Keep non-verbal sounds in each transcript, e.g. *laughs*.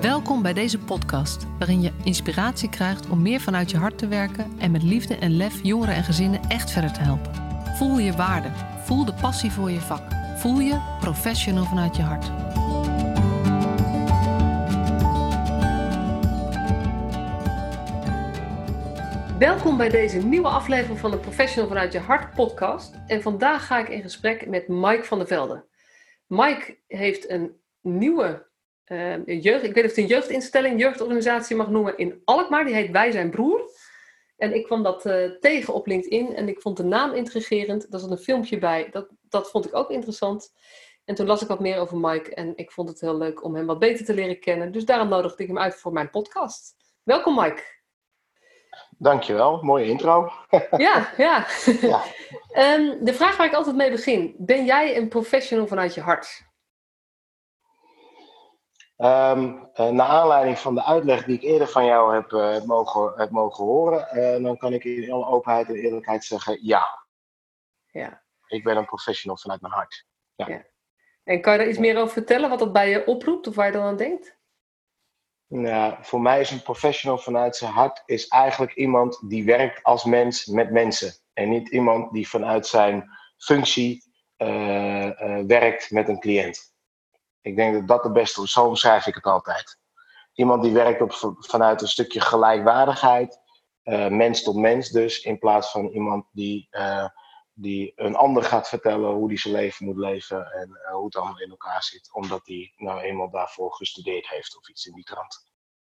Welkom bij deze podcast, waarin je inspiratie krijgt om meer vanuit je hart te werken en met liefde en lef jongeren en gezinnen echt verder te helpen. Voel je waarde, voel de passie voor je vak, voel je professional vanuit je hart. Welkom bij deze nieuwe aflevering van de Professional vanuit je hart podcast. En vandaag ga ik in gesprek met Mike van der Velde. Mike heeft een nieuwe uh, jeugd, ik weet niet of het een jeugdinstelling, jeugdorganisatie mag noemen in Alkmaar. Die heet Wij zijn Broer. En ik kwam dat uh, tegen op LinkedIn en ik vond de naam intrigerend. Daar zat een filmpje bij, dat, dat vond ik ook interessant. En toen las ik wat meer over Mike en ik vond het heel leuk om hem wat beter te leren kennen. Dus daarom nodigde ik hem uit voor mijn podcast. Welkom Mike. Dankjewel, mooie intro. *laughs* ja, ja. ja. um, *laughs* de vraag waar ik altijd mee begin. Ben jij een professional vanuit je hart? Um, uh, naar aanleiding van de uitleg die ik eerder van jou heb, uh, heb, mogen, heb mogen horen, uh, dan kan ik in alle openheid en eerlijkheid zeggen ja. ja. Ik ben een professional vanuit mijn hart. Ja. ja. En kan je daar iets meer over vertellen, wat dat bij je oproept of waar je dan aan denkt? Nou, voor mij is een professional vanuit zijn hart is eigenlijk iemand die werkt als mens met mensen. En niet iemand die vanuit zijn functie werkt met een cliënt. Ik denk dat dat de beste. Zo omschrijf ik het altijd. Iemand die werkt op, vanuit een stukje gelijkwaardigheid, uh, mens tot mens dus, in plaats van iemand die, uh, die een ander gaat vertellen hoe die zijn leven moet leven en uh, hoe het allemaal in elkaar zit, omdat hij nou eenmaal daarvoor gestudeerd heeft of iets in die trant.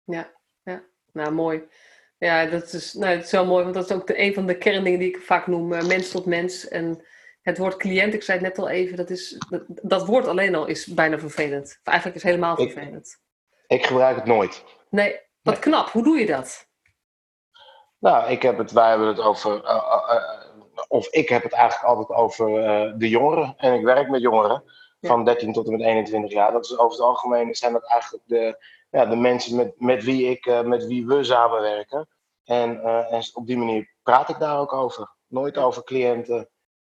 Ja, ja. nou mooi. Ja, dat is, nou, dat is wel mooi, want dat is ook de, een van de kerndingen die ik vaak noem, mens tot mens. En het woord cliënt, ik zei het net al even, dat, is, dat, dat woord alleen al is bijna vervelend. Of eigenlijk is het helemaal vervelend. Ik, ik gebruik het nooit. Nee, wat nee. knap. Hoe doe je dat? Nou, ik heb het, wij hebben het over, uh, uh, of ik heb het eigenlijk altijd over de jongeren. En ik werk met jongeren ja. van 13 tot en met 21 jaar. Dat is over het algemeen zijn dat eigenlijk de, ja, de mensen met, met wie ik, met wie we samenwerken. En, en op die manier praat ik daar ook over. Nooit over cliënten.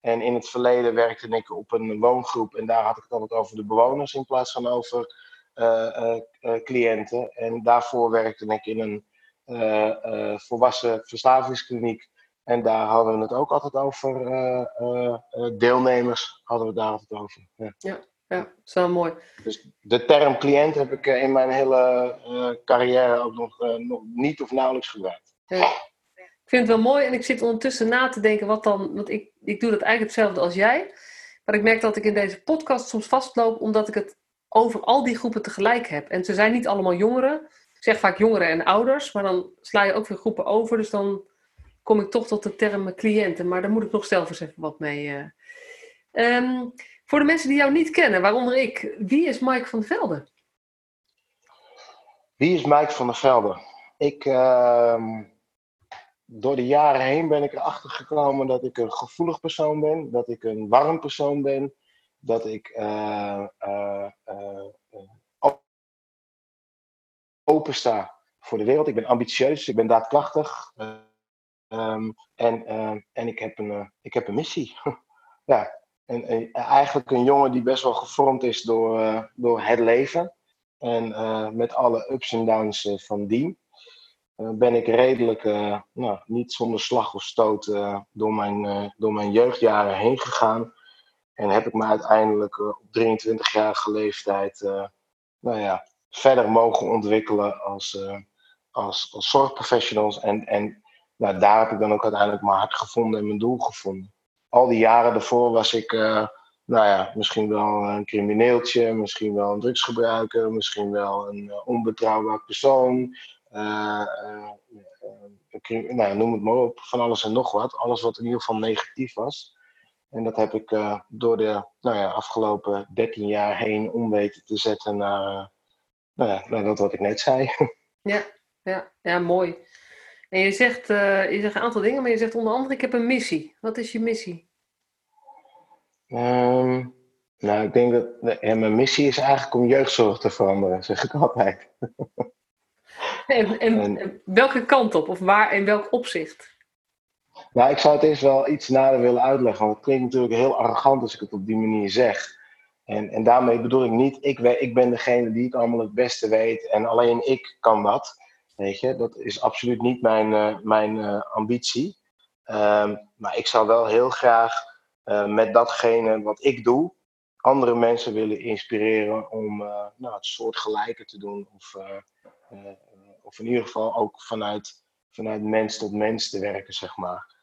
En in het verleden werkte ik op een woongroep en daar had ik het altijd over de bewoners in plaats van over uh, uh, uh, cliënten. En daarvoor werkte ik in een volwassen verslavingskliniek. En daar hadden we het ook altijd over, deelnemers hadden we daar altijd over. Ja, ja, ja zo mooi. Dus de term cliënt heb ik in mijn hele carrière ook nog, nog niet of nauwelijks gebruikt. Ja. Ik vind het wel mooi en ik zit ondertussen na te denken wat dan. Want ik, ik doe dat eigenlijk hetzelfde als jij. Maar ik merk dat ik in deze podcast soms vastloop omdat ik het over al die groepen tegelijk heb. En ze zijn niet allemaal jongeren. Ik zeg vaak jongeren en ouders, maar dan sla je ook weer groepen over. Dus dan kom ik toch tot de term cliënten. Maar daar moet ik nog zelf eens even wat mee. Uh. Um, voor de mensen die jou niet kennen, waaronder ik, wie is Mike van der Velde? Wie is Mike van der Velde? Ik. Uh door de jaren heen ben ik erachter gekomen dat ik een gevoelig persoon ben, dat ik een warm persoon ben, dat ik uh, uh, uh, open sta voor de wereld. Ik ben ambitieus, ik ben daadkrachtig um, en, en ik, heb een, ik heb een missie. *laughs* ja, en, eigenlijk een jongen die best wel gevormd is door, door het leven en met alle ups en downs van dien. Uh, ben ik redelijk uh, nou, niet zonder slag of stoot uh, door, mijn, door mijn jeugdjaren heen gegaan. En heb ik me uiteindelijk op 23-jarige leeftijd nou ja, verder mogen ontwikkelen als, als, als zorgprofessionals. En, en nou, daar heb ik dan ook uiteindelijk mijn hart gevonden en mijn doel gevonden. Al die jaren daarvoor was ik nou ja, misschien wel een crimineeltje, misschien wel een drugsgebruiker, misschien wel een onbetrouwbaar persoon. Uh, uh, nou, noem het maar op, van alles en nog wat. Alles wat in ieder geval negatief was. En dat heb ik uh, door de nou ja, afgelopen 13 jaar heen om weten te zetten naar, nou ja, naar dat wat ik net zei. *laughs* Ja, ja, ja mooi. En je zegt, je zegt een aantal dingen, maar je zegt onder andere: ik heb een missie. Wat is je missie? Um, nou, ik denk dat ja, mijn missie is eigenlijk om jeugdzorg te veranderen, zeg ik altijd. *laughs* En, en, welke kant op? Of waar, in welk opzicht? Nou, ik zou het eerst wel iets nader willen uitleggen. Want het klinkt natuurlijk heel arrogant als ik het op die manier zeg. En, en daarmee bedoel ik niet, ik, ik ben degene die het allemaal het beste weet en alleen ik kan dat. Weet je, dat is absoluut niet mijn, uh, mijn uh, ambitie. Ehm, maar ik zou wel heel graag uh, met datgene wat ik doe, andere mensen willen inspireren om nou, het soort gelijke te doen. Of, of in ieder geval ook vanuit, vanuit mens tot mens te werken, zeg maar.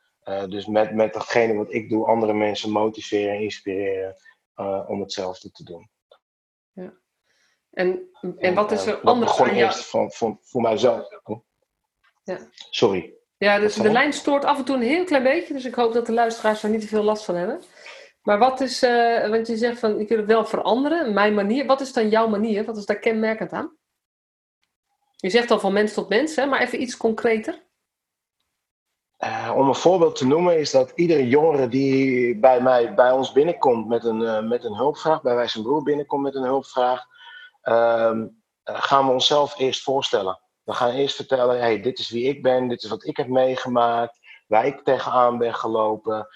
dus met, met datgene wat ik doe, andere mensen motiveren, inspireren uh, om hetzelfde te doen. Ja. En, en wat is er uh, anders aan jou? van, van, voor mijzelf. Ja. Sorry. Ja, dus de lijn stoort af en toe een heel klein beetje, dus ik hoop dat de luisteraars er niet te veel last van hebben. Maar wat is, want je zegt van, ik wil het wel veranderen, mijn manier. Wat is dan jouw manier? Wat is daar kenmerkend aan? Je zegt al van mens tot mens, hè, maar even iets concreter. Uh, om een voorbeeld te noemen is dat iedere jongere die bij, mij, bij ons binnenkomt met een, uh, met een hulpvraag, bij wij zijn broer binnenkomt met een hulpvraag, uh, gaan we onszelf eerst voorstellen. We gaan eerst vertellen, hey, dit is wie ik ben, dit is wat ik heb meegemaakt, waar ik tegenaan ben gelopen,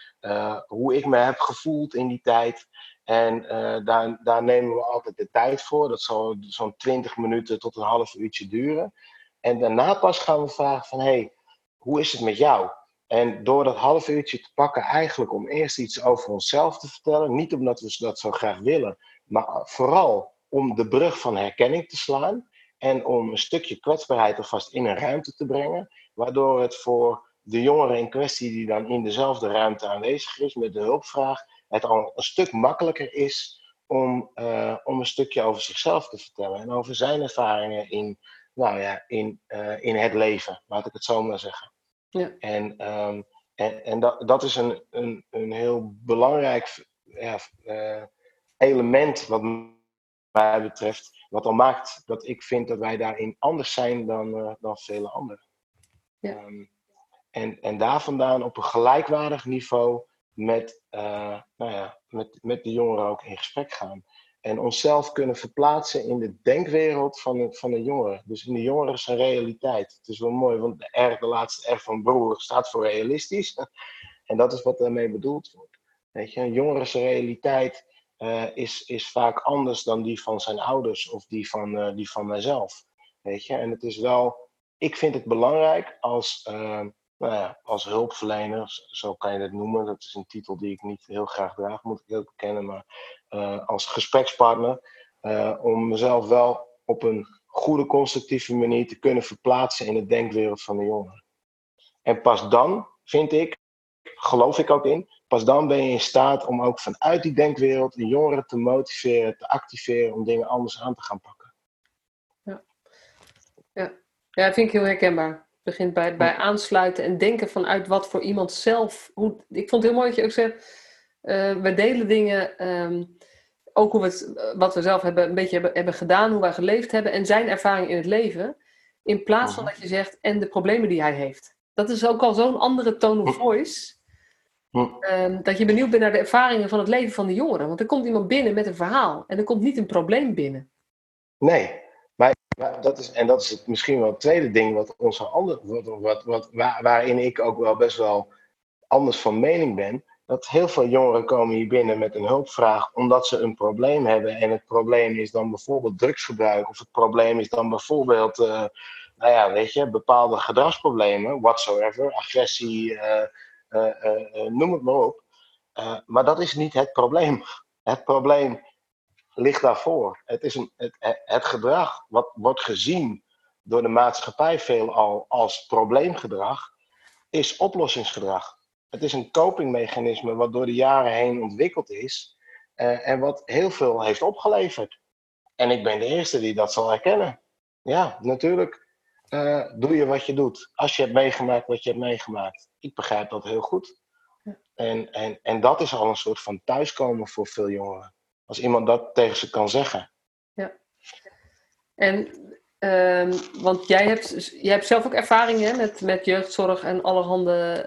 hoe ik me heb gevoeld in die tijd. En daar, daar nemen we altijd de tijd voor. Dat zal zo'n 20 minuten tot een half uurtje duren. En daarna pas gaan we vragen van, hey, hoe is het met jou? En door dat half uurtje te pakken, eigenlijk om eerst iets over onszelf te vertellen, niet omdat we dat zo graag willen, maar vooral om de brug van herkenning te slaan en om een stukje kwetsbaarheid alvast in een ruimte te brengen, waardoor het voor de jongere in kwestie die dan in dezelfde ruimte aanwezig is met de hulpvraag, het al een stuk makkelijker is om, uh, om een stukje over zichzelf te vertellen en over zijn ervaringen in, nou ja, in, uh, in het leven, laat ik het zo maar zeggen. Ja. En, um, en, en dat, dat is een, een, een heel belangrijk ja, uh, element wat mij betreft, wat al maakt dat ik vind dat wij daarin anders zijn dan, dan vele anderen. Ja. Um, en, en daar vandaan op een gelijkwaardig niveau met, uh, nou ja, met, met de jongeren ook in gesprek gaan. En onszelf kunnen verplaatsen in de denkwereld van de, van de jongeren. Dus in de jongeren realiteit. Het is wel mooi, want de R, de laatste R van broer, staat voor realistisch. *laughs* En dat is wat daarmee bedoeld wordt. Weet je, een jongeren's realiteit uh, is, is vaak anders dan die van zijn ouders of die van, uh, die van mijzelf. Weet je, en het is wel, ik vind het belangrijk als, nou ja, als hulpverlener, zo kan je het noemen. Dat is een titel die ik niet heel graag draag, moet ik heel bekennen. Maar uh, als gesprekspartner. Uh, om mezelf wel op een goede, constructieve manier te kunnen verplaatsen in de denkwereld van de jongeren. En pas dan, vind ik, geloof ik ook in, pas dan ben je in staat om ook vanuit die denkwereld de jongeren te motiveren, te activeren om dingen anders aan te gaan pakken. Ja, ja. ja dat vind ik heel herkenbaar. Begint bij, bij aansluiten en denken vanuit wat voor iemand zelf. Hoe, ik vond het heel mooi dat je ook zegt uh, we delen dingen, um, ook hoe we het, wat we zelf hebben, een beetje hebben, hebben gedaan, hoe wij geleefd hebben en zijn ervaring in het leven. In plaats van mhm. dat je zegt, en de problemen die hij heeft. Dat is ook al zo'n andere tone of voice. Um, dat je benieuwd bent naar de ervaringen van het leven van de jongeren. Want er komt iemand binnen met een verhaal en er komt niet een probleem binnen. Nee, dat is, en dat is het, misschien wel het tweede ding wat onze andere, wat, wat, wat, waar, waarin ik ook wel best wel anders van mening ben dat heel veel jongeren komen hier binnen met een hulpvraag omdat ze een probleem hebben. En het probleem is dan bijvoorbeeld drugsgebruik. Of het probleem is dan bijvoorbeeld, uh, nou ja, weet je, bepaalde gedragsproblemen, whatsoever, agressie, uh, uh, noem het maar op. maar dat is niet het probleem. Het probleem ligt daarvoor. Het is een, het, het gedrag wat wordt gezien door de maatschappij veelal als probleemgedrag, is oplossingsgedrag. Het is een copingmechanisme wat door de jaren heen ontwikkeld is uh, en wat heel veel heeft opgeleverd. En ik ben de eerste die dat zal herkennen. Ja, natuurlijk uh, doe je wat je doet. Als je hebt meegemaakt wat je hebt meegemaakt. Ik begrijp dat heel goed. En, en, en dat is al een soort van thuiskomen voor veel jongeren. Als iemand dat tegen ze kan zeggen. Ja. En Um, want jij hebt, jij hebt zelf ook ervaringen met, met jeugdzorg en allerhande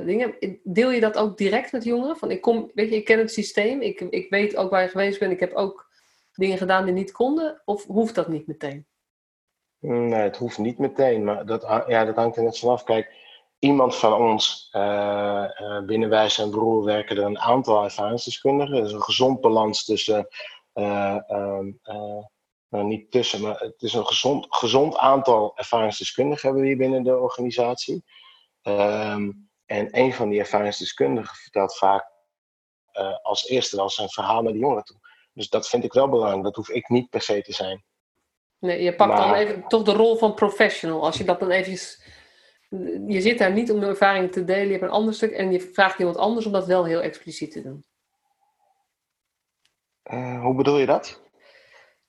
uh, dingen. Deel je dat ook direct met jongeren? Van ik, kom, weet je, ik ken het systeem, ik, ik weet ook waar je geweest bent, ik heb ook dingen gedaan die niet konden, of hoeft dat niet meteen? Nee, het hoeft niet meteen, maar dat, ja, dat hangt er net vanaf. Kijk, iemand van ons, uh, binnen wij zijn broer, werken er een aantal ervaringsdeskundigen. is een gezond balans tussen, nou niet tussen, maar het is een gezond, gezond aantal ervaringsdeskundigen hebben we hier binnen de organisatie. Ehm, en een van die ervaringsdeskundigen vertelt vaak als eerste wel zijn verhaal naar de jongeren toe. Dus dat vind ik wel belangrijk. Dat hoef ik niet per se te zijn. Nee, je pakt dan even toch de rol van professional. Als je dat dan eventjes... Je zit daar niet om de ervaring te delen. Je hebt een ander stuk en je vraagt iemand anders om dat wel heel expliciet te doen. Uh, hoe bedoel je dat?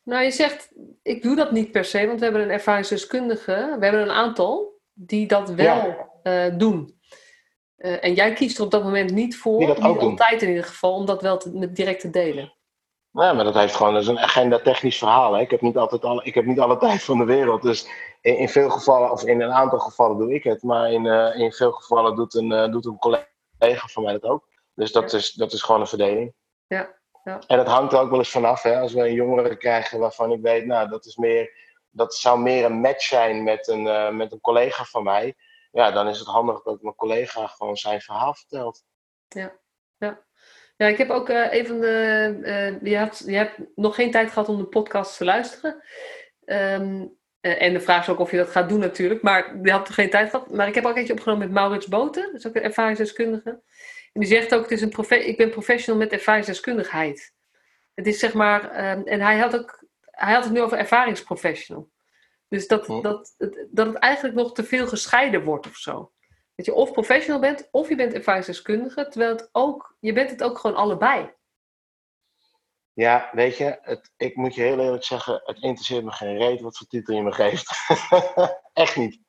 Nou, je zegt, ik doe dat niet per se, want we hebben een ervaringsdeskundige, we hebben een aantal die dat wel uh, doen. Uh, en jij kiest er op dat moment niet voor, niet altijd in ieder geval, om dat wel te, direct te delen. Ja, maar dat heeft gewoon, dat is een agenda-technisch verhaal. Hè. Ik, heb niet altijd alle, ik heb niet alle *laughs* tijd van de wereld. Dus in, in, veel gevallen, of in een aantal gevallen doe ik het. Maar in, uh, in veel gevallen doet een, uh, doet een collega van mij dat ook. Dus dat, is, dat is gewoon een verdeling. Ja. ja. En het hangt er ook wel eens vanaf. Hè. Als we een jongere krijgen waarvan ik weet, nou, dat, is meer, dat zou meer een match zijn met een, uh, met een collega van mij. Ja, dan is het handig dat mijn collega gewoon zijn verhaal vertelt. Ja, ja. Ja, ik heb ook uh, even de. Uh, je, had, je hebt nog geen tijd gehad om de podcast te luisteren. Um, uh, en de vraag is ook of je dat gaat doen, natuurlijk. Maar je had geen tijd gehad. Maar ik heb ook eentje opgenomen met Maurits Boten, dat is ook een ervaringsdeskundige. En die zegt ook: het is een profe ik ben professional met ervaringsdeskundigheid. Het is zeg maar. Um, en hij had, ook, hij had het nu over ervaringsprofessional. Dus dat, hm. dat, het, dat het eigenlijk nog te veel gescheiden wordt of zo. Dat je of professional bent, of je bent ervaringsdeskundige, terwijl het ook, je bent het ook gewoon allebei. Ja, weet je, het, ik moet je heel eerlijk zeggen, het interesseert me geen reet wat voor titel je me geeft. *laughs* Echt niet.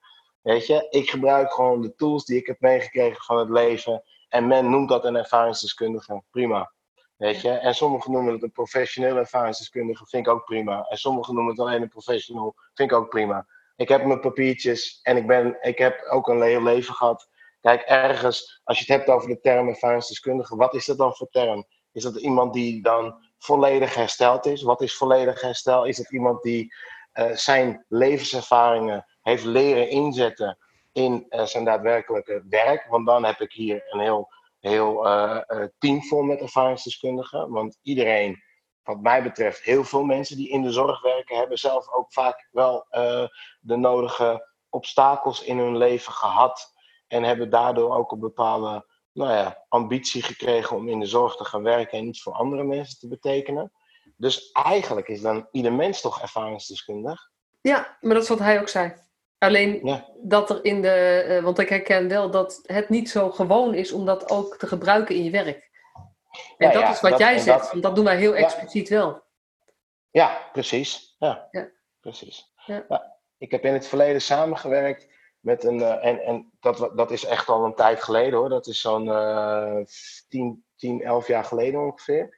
Weet je, ik gebruik gewoon de tools die ik heb meegekregen van het leven. En men noemt dat een ervaringsdeskundige. Prima. Weet je, en sommigen noemen het een professionele ervaringsdeskundige, vind ik ook prima. En sommigen noemen het alleen een professional, vind ik ook prima. Ik heb mijn papiertjes en ik, ben, ik heb ook een heel leven gehad. Kijk, ergens, als je het hebt over de term ervaringsdeskundige, wat is dat dan voor term? Is dat iemand die dan volledig hersteld is? Wat is volledig herstel? Is het iemand die uh, zijn levenservaringen heeft leren inzetten in uh, zijn daadwerkelijke werk? Want dan heb ik hier een heel, heel uh, team vol met ervaringsdeskundigen. Want iedereen wat mij betreft, heel veel mensen die in de zorg werken, hebben zelf ook vaak wel uh, de nodige obstakels in hun leven gehad. En hebben daardoor ook een bepaalde nou ja, ambitie gekregen om in de zorg te gaan werken en iets voor andere mensen te betekenen. Dus eigenlijk is dan ieder mens toch ervaringsdeskundig. Ja, maar dat is wat hij ook zei. Alleen ja. dat er in de. Uh, want ik herken wel dat het niet zo gewoon is om dat ook te gebruiken in je werk. En dat is wat jij zegt, dat, want dat doen wij heel expliciet wel. Ja, precies. Ja, precies. ik heb in het verleden samengewerkt met een, uh, en, en dat, dat is echt al een tijd geleden hoor, dat is zo'n uh, 10, 10, 11 jaar geleden ongeveer.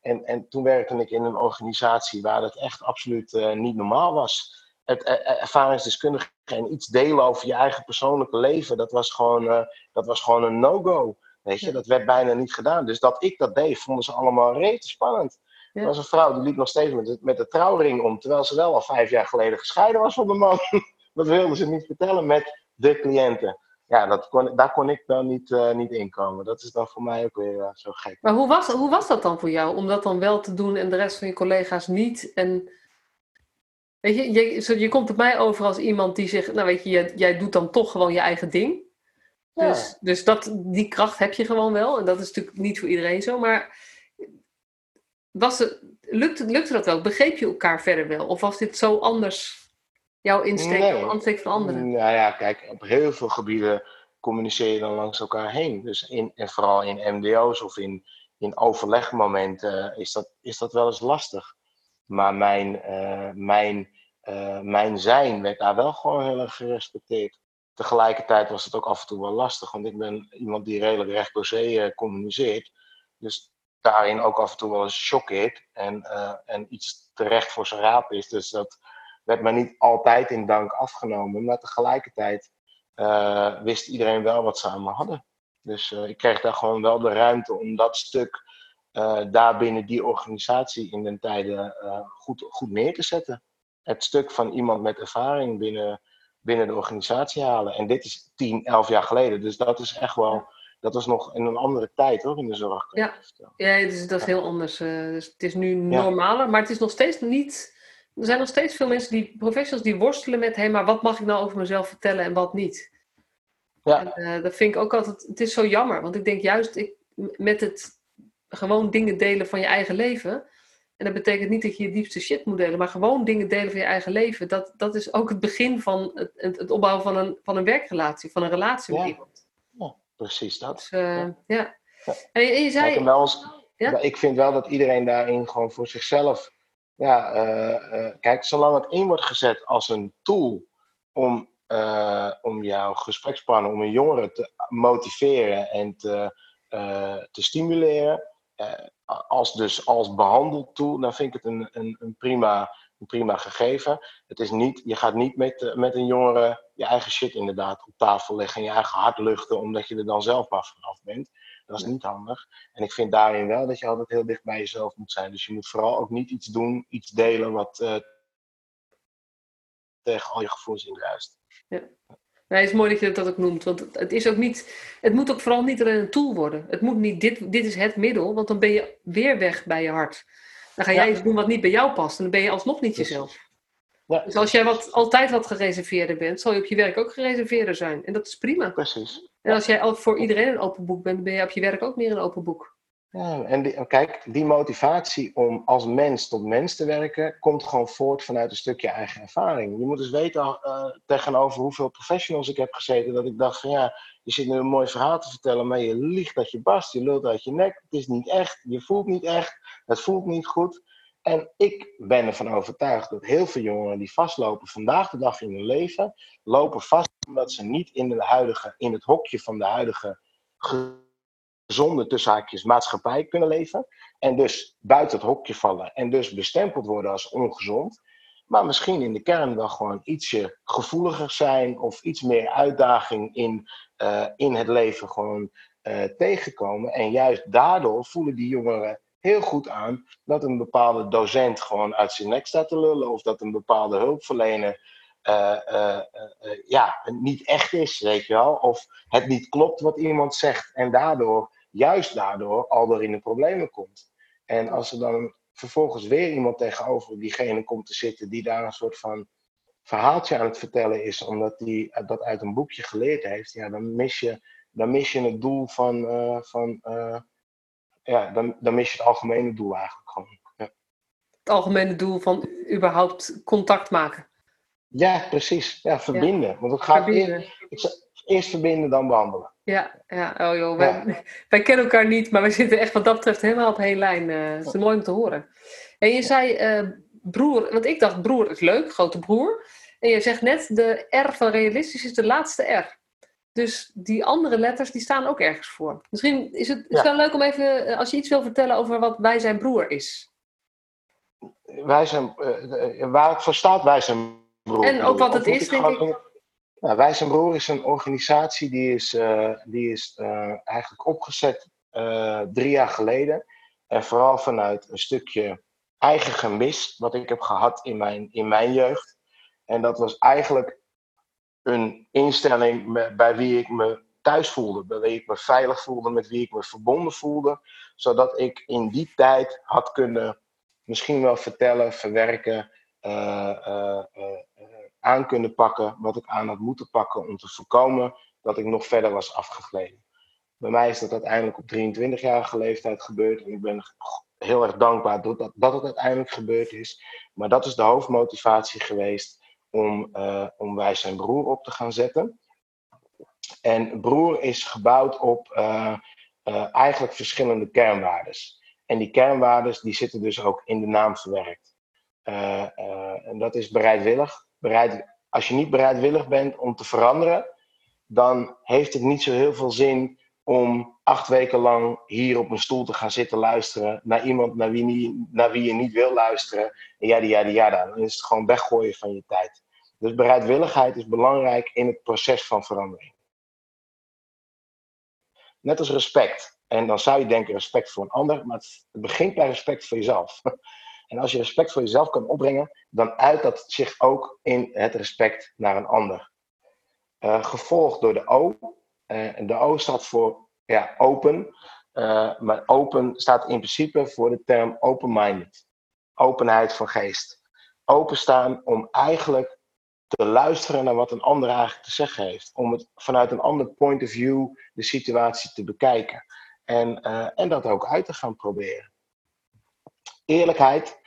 En, en toen werkte ik in een organisatie waar het echt absoluut uh, niet normaal was. Het ervaringsdeskundige en iets delen over je eigen persoonlijke leven, dat was gewoon, dat was gewoon een no-go. Weet je, dat werd bijna niet gedaan. Dus dat ik dat deed, vonden ze allemaal rete spannend. Er was een vrouw die liep nog steeds met de, met de trouwring om, terwijl ze wel al vijf jaar geleden gescheiden was van de man. *laughs* dat wilden ze niet vertellen met de cliënten. Ja, dat kon, daar kon ik dan niet, uh, niet in komen. Dat is dan voor mij ook weer uh, zo gek. Maar hoe was, hoe was dat dan voor jou? Om dat dan wel te doen en de rest van je collega's niet? En weet je, je, je komt op mij over als iemand die zegt, nou weet je, jij, jij doet dan toch gewoon je eigen ding. Dus, dus dat, die kracht heb je gewoon wel. En dat is natuurlijk niet voor iedereen zo. Maar was het, lukte, lukte dat wel? Begreep je elkaar verder wel? Of was dit zo anders, jouw insteek nee. of van anderen? Nou ja, kijk, op heel veel gebieden communiceer je dan langs elkaar heen. Dus in, en vooral in MDO's of in, in overlegmomenten is dat, is dat wel eens lastig. Maar mijn, uh, mijn, uh, mijn zijn werd daar wel gewoon heel erg gerespecteerd tegelijkertijd was het ook af en toe wel lastig, want ik ben iemand die redelijk recht door zee uh, communiceert. Dus daarin ook af en toe wel eens choqueert en, uh, en iets terecht voor zijn raap is. Dus dat werd me niet altijd in dank afgenomen, maar tegelijkertijd uh, wist iedereen wel wat ze aan me hadden. Dus ik kreeg daar gewoon wel de ruimte om dat stuk daar binnen die organisatie in den tijden goed, goed neer te zetten. Het stuk van iemand met ervaring binnen binnen de organisatie halen. En dit is 10, 11 jaar geleden. Dus dat is echt wel, dat was nog in een andere tijd hoor, in de zorg. Ja, ja dus dat is heel anders. Uh, dus het is nu normaler, maar het is nog steeds niet. Er zijn nog steeds veel mensen die, professionals, die worstelen met: hé, hey, maar wat mag ik nou over mezelf vertellen en wat niet? Ja. En, uh, dat vind ik ook altijd, het is zo jammer, want ik denk juist ik, met het gewoon dingen delen van je eigen leven. En dat betekent niet dat je je diepste shit moet delen, maar gewoon dingen delen van je eigen leven. Dat, dat is ook het begin van het, het opbouwen van een, van een werkrelatie, van een relatie met iemand. Ja, precies dat. Dus, uh, ja. ja. En, je, je zei... Ja? Ik vind wel dat iedereen daarin gewoon voor zichzelf. Ja, uh, uh, kijk, zolang het in wordt gezet als een tool om, om jouw gesprekspartner, om een jongere te motiveren en te, te stimuleren eh, als dus als behandeltool, dan vind ik het een, een, een, prima, een prima gegeven. Het is niet, je gaat niet met, eh, met een jongere je eigen shit inderdaad op tafel leggen en je eigen hart luchten, omdat je er dan zelf maar vanaf bent. Dat is niet handig. En ik vind daarin wel dat je altijd heel dicht bij jezelf moet zijn. Dus je moet vooral ook niet iets doen, iets delen wat uh, tegen al je gevoelens indruist. Ja. Nee, het is mooi dat je dat ook noemt. Want het, is ook niet, het moet ook vooral niet een tool worden. Het moet niet, dit, dit is het middel, want dan ben je weer weg bij je hart. Dan ga jij iets doen wat niet bij jou past en dan ben je alsnog niet jezelf. Ja. Dus als jij wat, altijd wat gereserveerder bent, zal je op je werk ook gereserveerder zijn. En dat is prima. Precies. En als jij voor iedereen een open boek bent, ben je op je werk ook meer een open boek. En kijk, die motivatie om als mens tot mens te werken, komt gewoon voort vanuit een stukje eigen ervaring. Je moet dus weten uh, tegenover hoeveel professionals ik heb gezeten, dat ik dacht van ja, je zit nu een mooi verhaal te vertellen, maar je liegt dat je barst, je lult uit je nek, het is niet echt, je voelt niet echt, het voelt niet goed. En ik ben ervan overtuigd dat heel veel jongeren die vastlopen vandaag de dag in hun leven, lopen vast omdat ze niet in, de huidige, in het hokje van de huidige gezonde tussenhaakjes maatschappij kunnen leven. En dus buiten het hokje vallen en dus bestempeld worden als ongezond. Maar misschien in de kern wel gewoon ietsje gevoeliger zijn of iets meer uitdaging in, uh, in het leven gewoon uh, tegenkomen. En juist daardoor voelen die jongeren heel goed aan dat een bepaalde docent gewoon uit zijn nek staat te lullen of dat een bepaalde hulpverlener uh, ja, niet echt is, weet je wel. Of het niet klopt wat iemand zegt en daardoor juist daardoor al door in de problemen komt. En als er dan vervolgens weer iemand tegenover diegene komt te zitten die daar een soort van verhaaltje aan het vertellen is, omdat die dat uit een boekje geleerd heeft, ja, dan mis je, dan mis je het doel van, uh, van uh, ja, dan, dan mis je het algemene doel eigenlijk gewoon. Ja. Het algemene doel van überhaupt contact maken. Ja, precies. Ja, verbinden. Ja. Want het gaat verbinden. Eerst, eerst verbinden, dan behandelen. Ja, ja. Oh joh, wij, *laughs* wij, kennen elkaar niet, maar we zitten echt wat dat betreft helemaal op één lijn. Uh, het is mooi om te horen. En je zei uh, broer, want ik dacht broer is leuk, grote broer. En je zegt net, de R van realistisch is de laatste R. Dus die andere letters, die staan ook ergens voor. Misschien is het, is wel leuk om even, eh, als je iets wil vertellen over wat Wij zijn broer is. Wij zijn, uh, waar het voor staat, Wij zijn broer. En ook wat het is, denk ik. Nou, Wij zijn Broer is een organisatie die is, uh, die is uh, eigenlijk opgezet uh, drie jaar geleden. En vooral vanuit een stukje eigen gemis wat ik heb gehad in mijn, in mijn jeugd. En dat was eigenlijk een instelling bij wie ik me thuis voelde, bij wie ik me veilig voelde, met wie ik me verbonden voelde. Zodat ik in die tijd had kunnen misschien wel vertellen, verwerken, aan kunnen pakken wat ik aan had moeten pakken om te voorkomen dat ik nog verder was afgegleden. Bij mij is dat uiteindelijk op 23-jarige leeftijd gebeurd en ik ben heel erg dankbaar dat, dat, het uiteindelijk gebeurd is. Maar dat is de hoofdmotivatie geweest om, uh, om Wij zijn Broer op te gaan zetten. En Broer is gebouwd op uh, uh, eigenlijk verschillende kernwaardes. En die kernwaardes die zitten dus ook in de naam verwerkt. en dat is bereidwillig, bereid, als je niet bereidwillig bent om te veranderen, dan heeft het niet zo heel veel zin om acht weken lang hier op een stoel te gaan zitten luisteren naar iemand naar wie, niet, naar wie je niet wil luisteren. En ja, ja, ja, dan is het gewoon weggooien van je tijd. Dus bereidwilligheid is belangrijk in het proces van verandering. Net als respect. En dan zou je denken respect voor een ander, maar het begint bij respect voor jezelf. *laughs* En als je respect voor jezelf kan opbrengen, dan uit dat zich ook in het respect naar een ander. gevolgd door de O. en de O staat voor ja, open. maar open staat in principe voor de term open-minded. Openheid van geest. Openstaan om eigenlijk te luisteren naar wat een ander eigenlijk te zeggen heeft. Om het vanuit een ander point of view de situatie te bekijken. En, en dat ook uit te gaan proberen. Eerlijkheid.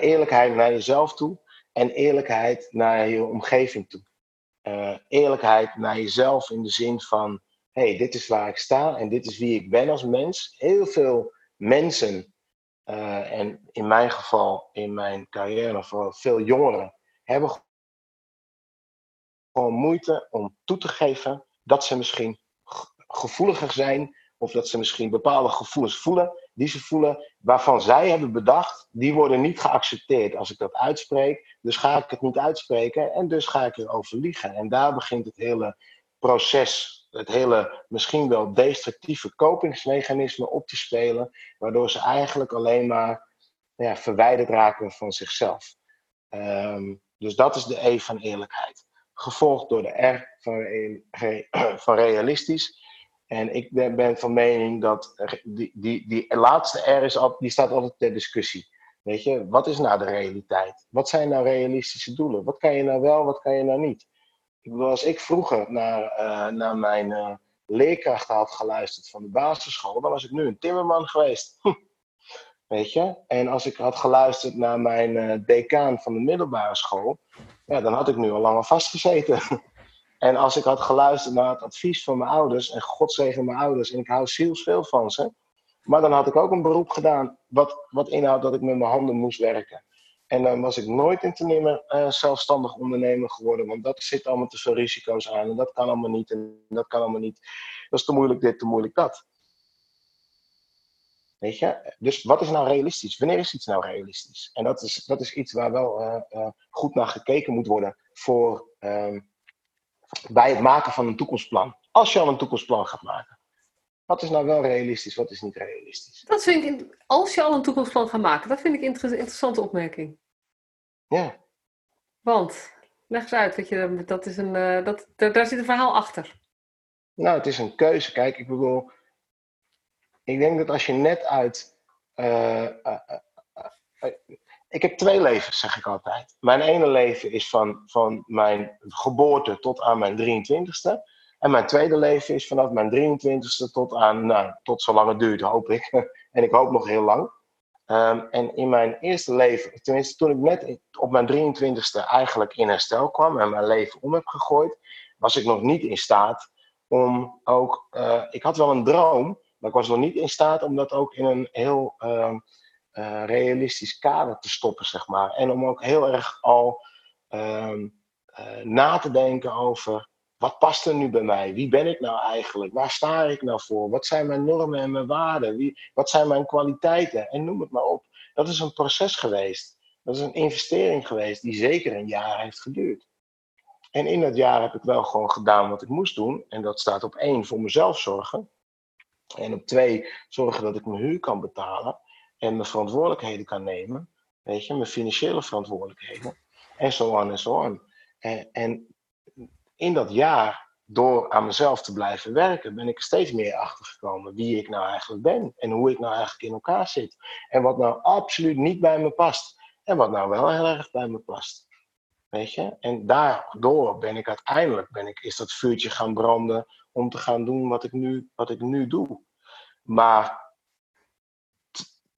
eerlijkheid naar jezelf toe en eerlijkheid naar je omgeving toe. Uh, eerlijkheid naar jezelf in de zin van: hey, dit is waar ik sta en dit is wie ik ben als mens. Heel veel mensen, uh, en in mijn geval, in mijn carrière, vooral veel jongeren, hebben gewoon moeite om toe te geven dat ze misschien gevoeliger zijn of dat ze misschien bepaalde gevoelens voelen die ze voelen, waarvan zij hebben bedacht, die worden niet geaccepteerd als ik dat uitspreek. Dus ga ik het niet uitspreken en dus ga ik erover liegen. En daar begint het hele proces, het hele misschien wel destructieve kopingsmechanisme op te spelen, waardoor ze eigenlijk alleen maar ja, verwijderd raken van zichzelf. Ehm, dus dat is de E van eerlijkheid. Gevolgd door de R van, van realistisch. En ik ben van mening dat die, die, die laatste R is al, die staat altijd ter discussie. Weet je, wat is nou de realiteit? Wat zijn nou realistische doelen? Wat kan je nou wel, wat kan je nou niet? Ik bedoel, als ik vroeger naar, uh, naar mijn uh, leerkrachten had geluisterd van de basisschool, dan was ik nu een timmerman geweest. *laughs* Weet je? En als ik had geluisterd naar mijn uh, decaan van de middelbare school, ja, dan had ik nu al langer vastgezeten. *laughs* En als ik had geluisterd naar het advies van mijn ouders, en God zegen mijn ouders, en ik hou zielsveel van ze, maar dan had ik ook een beroep gedaan wat, wat inhoudt dat ik met mijn handen moest werken. En dan was ik nooit in te nemen uh, zelfstandig ondernemer geworden, want dat zit allemaal te veel risico's aan en dat kan allemaal niet en dat kan allemaal niet. Dat is te moeilijk dit, te moeilijk dat. Weet je? Dus wat is nou realistisch? Wanneer is iets nou realistisch? En dat is, dat is iets waar wel uh, uh, goed naar gekeken moet worden voor, um, bij het maken van een toekomstplan. Als je al een toekomstplan gaat maken. Wat is nou wel realistisch, wat is niet realistisch? Dat vind ik, als je al een toekomstplan gaat maken, dat vind ik een interessante opmerking. Ja. Want, leg eens uit, dat, je, dat is een, uh, dat, daar zit een verhaal achter. Nou, het is een keuze. Kijk, ik bedoel, ik denk dat als je net uit. Uh, uh, ik heb twee levens, zeg ik altijd. Mijn ene leven is van, van mijn geboorte tot aan mijn 23ste. En mijn tweede leven is vanaf mijn 23ste tot aan, nou, tot zolang het duurt, hoop ik. *laughs* en ik hoop nog heel lang. Um, en in mijn eerste leven, tenminste toen ik net op mijn 23ste eigenlijk in herstel kwam en mijn leven om heb gegooid, was ik nog niet in staat om ook. Uh, ik had wel een droom, maar ik was nog niet in staat om dat ook in een heel. Uh, uh, realistisch kader te stoppen, zeg maar. En om ook heel erg al uh, uh, na te denken over wat past er nu bij mij? Wie ben ik nou eigenlijk? Waar sta ik nou voor? Wat zijn mijn normen en mijn waarden? Wie, wat zijn mijn kwaliteiten? En noem het maar op. Dat is een proces geweest. Dat is een investering geweest die zeker een jaar heeft geduurd. En in dat jaar heb ik wel gewoon gedaan wat ik moest doen. En dat staat op één, voor mezelf zorgen. En op twee, zorgen dat ik mijn huur kan betalen en mijn verantwoordelijkheden kan nemen. Weet je, mijn financiële verantwoordelijkheden. En zo on en zo. En, en in dat jaar, door aan mezelf te blijven werken, ben ik er steeds meer achter gekomen wie ik nou eigenlijk ben. En hoe ik nou eigenlijk in elkaar zit. En wat nou absoluut niet bij me past. En wat nou wel heel erg bij me past. Weet je? En daardoor ben ik uiteindelijk, ben ik, is dat vuurtje gaan branden om te gaan doen wat ik nu, wat ik nu doe. Maar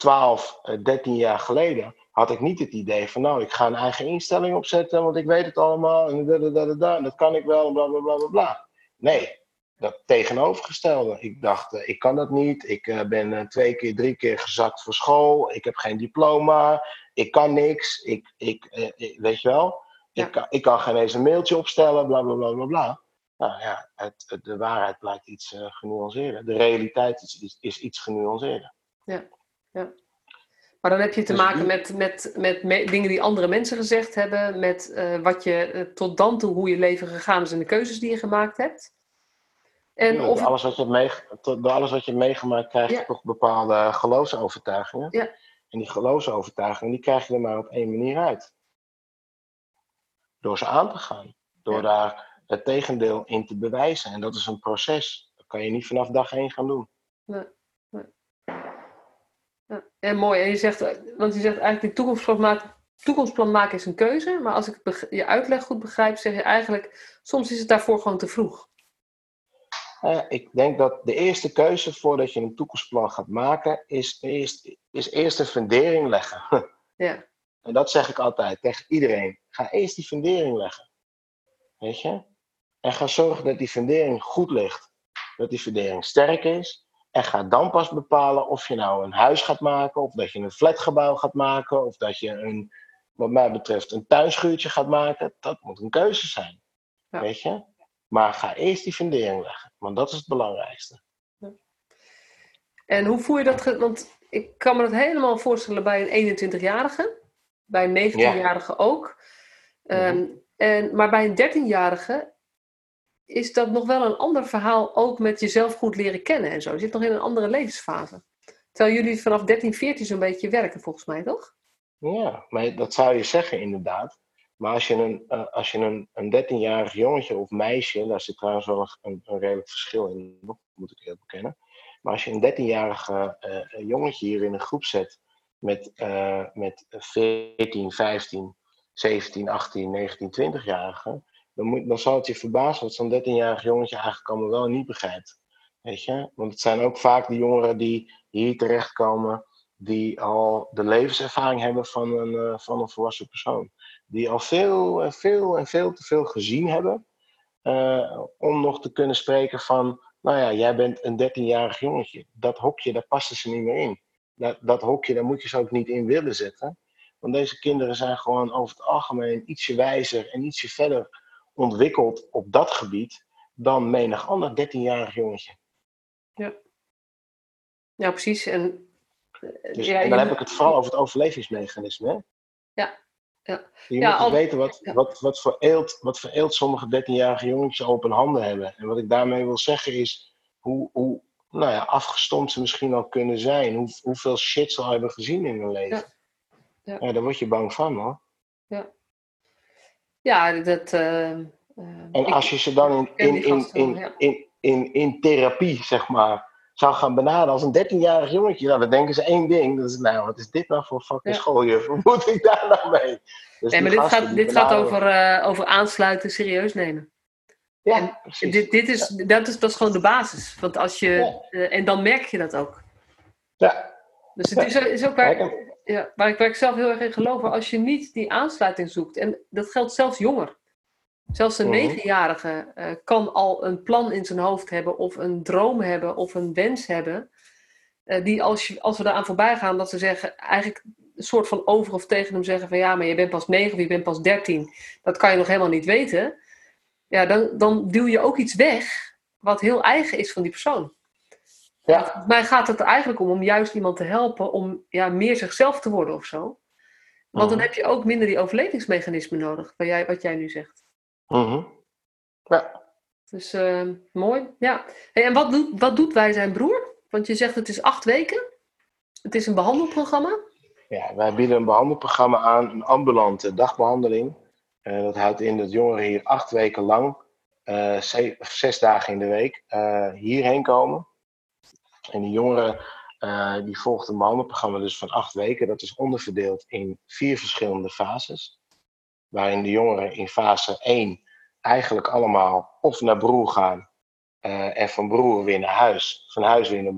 12, 13 eh, jaar geleden had ik niet het idee van, nou, ik ga een eigen instelling opzetten, want ik weet het allemaal en, da, da, da, da, en dat kan ik wel bla bla bla bla. Nee, dat tegenovergestelde. Ik dacht, uh, ik kan dat niet. Ik uh, ben uh, twee keer, drie keer gezakt voor school. Ik heb geen diploma. Ik kan niks. Ik, ik, weet je wel? Ja. Ik, kan, ik kan geen eens een mailtje opstellen, bla bla bla bla bla. Nou ja, het, het, de waarheid blijkt iets genuanceerder. De realiteit is, is, is iets genuanceerder. Ja ja. Maar dan heb je te dus maken met, met, met dingen die andere mensen gezegd hebben, met uh, wat je uh, tot dan toe, hoe je leven gegaan is en de keuzes die je gemaakt hebt. En ja, of... door, alles wat je mee, door alles wat je hebt meegemaakt krijg je ja. toch bepaalde geloofsovertuigingen. Ja. En die geloofsovertuigingen, die krijg je er maar op één manier uit. Door ze aan te gaan. Door daar het tegendeel in te bewijzen. En dat is een proces. Dat kan je niet vanaf dag één gaan doen. Nee, nee. Ja, en mooi. En je zegt, want je zegt eigenlijk die toekomstplan maken, toekomstplan maken is een keuze. Maar als ik je uitleg goed begrijp, zeg je eigenlijk, soms is het daarvoor gewoon te vroeg. Uh, ik denk dat de eerste keuze voordat je een toekomstplan gaat maken, is eerst, is eerst een fundering leggen. *laughs* Ja. En dat zeg ik altijd tegen iedereen. Ga eerst die fundering leggen. Weet je? En ga zorgen dat die fundering goed ligt. Dat die fundering sterk is. En ga dan pas bepalen of je nou een huis gaat maken, of dat je een flatgebouw gaat maken, of dat je een, wat mij betreft, een tuinschuurtje gaat maken. Dat moet een keuze zijn. Ja. Weet je? Maar ga eerst die fundering leggen, want dat is het belangrijkste. Ja. En hoe voel je dat? Want ik kan me dat helemaal voorstellen bij een 21-jarige, bij een 19-jarige ook. Um, en, maar bij een 13-jarige is dat nog wel een ander verhaal, ook met jezelf goed leren kennen en zo. Je zit nog in een andere levensfase. Terwijl jullie vanaf 13, 14 zo'n beetje werken, volgens mij, toch? Ja, maar dat zou je zeggen inderdaad. Maar als je een, uh, als je een, een 13-jarig jongetje of meisje, daar zit trouwens wel een, een redelijk verschil in, moet ik heel bekennen. Maar als je een 13-jarig uh, jongetje hier in een groep zet met, met 14, 15, 17, 18, 19, 20-jarigen, dan, moet, dan zal het je verbazen wat zo'n 13-jarig jongetje eigenlijk allemaal wel niet begrijpt. Weet je? Want het zijn ook vaak de jongeren die hier terechtkomen, die al de levenservaring hebben van een, uh, van een volwassen persoon. Die al veel en veel en veel te veel gezien hebben uh, om nog te kunnen spreken van, nou ja, jij bent een 13-jarig jongetje. Dat hokje, daar passen ze niet meer in. Dat, dat hokje, daar moet je ze ook niet in willen zetten. Want deze kinderen zijn gewoon over het algemeen ietsje wijzer en ietsje verder ontwikkeld op dat gebied dan menig ander 13-jarig jongetje. Ja. Ja, precies. En, dus, ja, en dan heb ik het vooral over het overlevingsmechanisme. Hè? Ja. Ja. Je ja, moet al... weten wat, wat, wat, voor eelt, wat voor eelt sommige 13-jarige jongetjes al op hun handen hebben. En wat ik daarmee wil zeggen is hoe, hoe nou ja, afgestomd ze misschien al kunnen zijn. Hoe, hoeveel shit ze al hebben gezien in hun leven. Ja. ja. daar word je bang van hoor. Ja. Ja, dat. Uh, en als je ze dan in, in, in, in, in, in, therapie, zeg maar, zou gaan benaderen als een 13-jarig jongetje, nou, dan denken ze één ding. Dat is, nou, wat is dit nou voor fucking ja. schooljuf? *laughs* Hoe moet ik daar nou mee? Dus nee, maar dit gaat, dit gaat over, uh, over aansluiten, serieus nemen. Ja, en precies. Dit, dit is, ja. dat, is, dat is gewoon de basis. Want als je, ja. uh, en dan merk je dat ook. Ja. Dus het is, is ook waar, ja, waar, ik, waar ik zelf heel erg in geloof. Als je niet die aansluiting zoekt, en dat geldt zelfs jonger. Zelfs een negenjarige uh, kan al een plan in zijn hoofd hebben, of een droom hebben, of een wens hebben. Uh, die als, je, als we eraan voorbij gaan, dat ze zeggen, eigenlijk een soort van over of tegen hem zeggen van ja, maar je bent pas negen of je bent pas dertien. Dat kan je nog helemaal niet weten. Ja, dan, dan duw je ook iets weg wat heel eigen is van die persoon. Ja. Volgens mij gaat het er eigenlijk om om juist iemand te helpen om ja, meer zichzelf te worden of zo. Want dan heb je ook minder die overlevingsmechanismen nodig, wat jij, wat jij nu zegt. Mm Ja. Dus uh, mooi, ja. Hey, en wat doet, wat doet Wij Zijn Broer? Want je zegt het is acht weken. Het is een behandelprogramma. Ja, wij bieden een behandelprogramma aan, een ambulante dagbehandeling. Uh, dat houdt in dat jongeren hier acht weken lang, uh, zes dagen in de week, uh, hierheen komen. En die jongeren die volgt een behandelprogramma dus van acht weken. Dat is onderverdeeld in vier verschillende fases waarin de jongeren in fase 1 eigenlijk allemaal of naar broer gaan uh, en van broer weer naar huis, van huis weer naar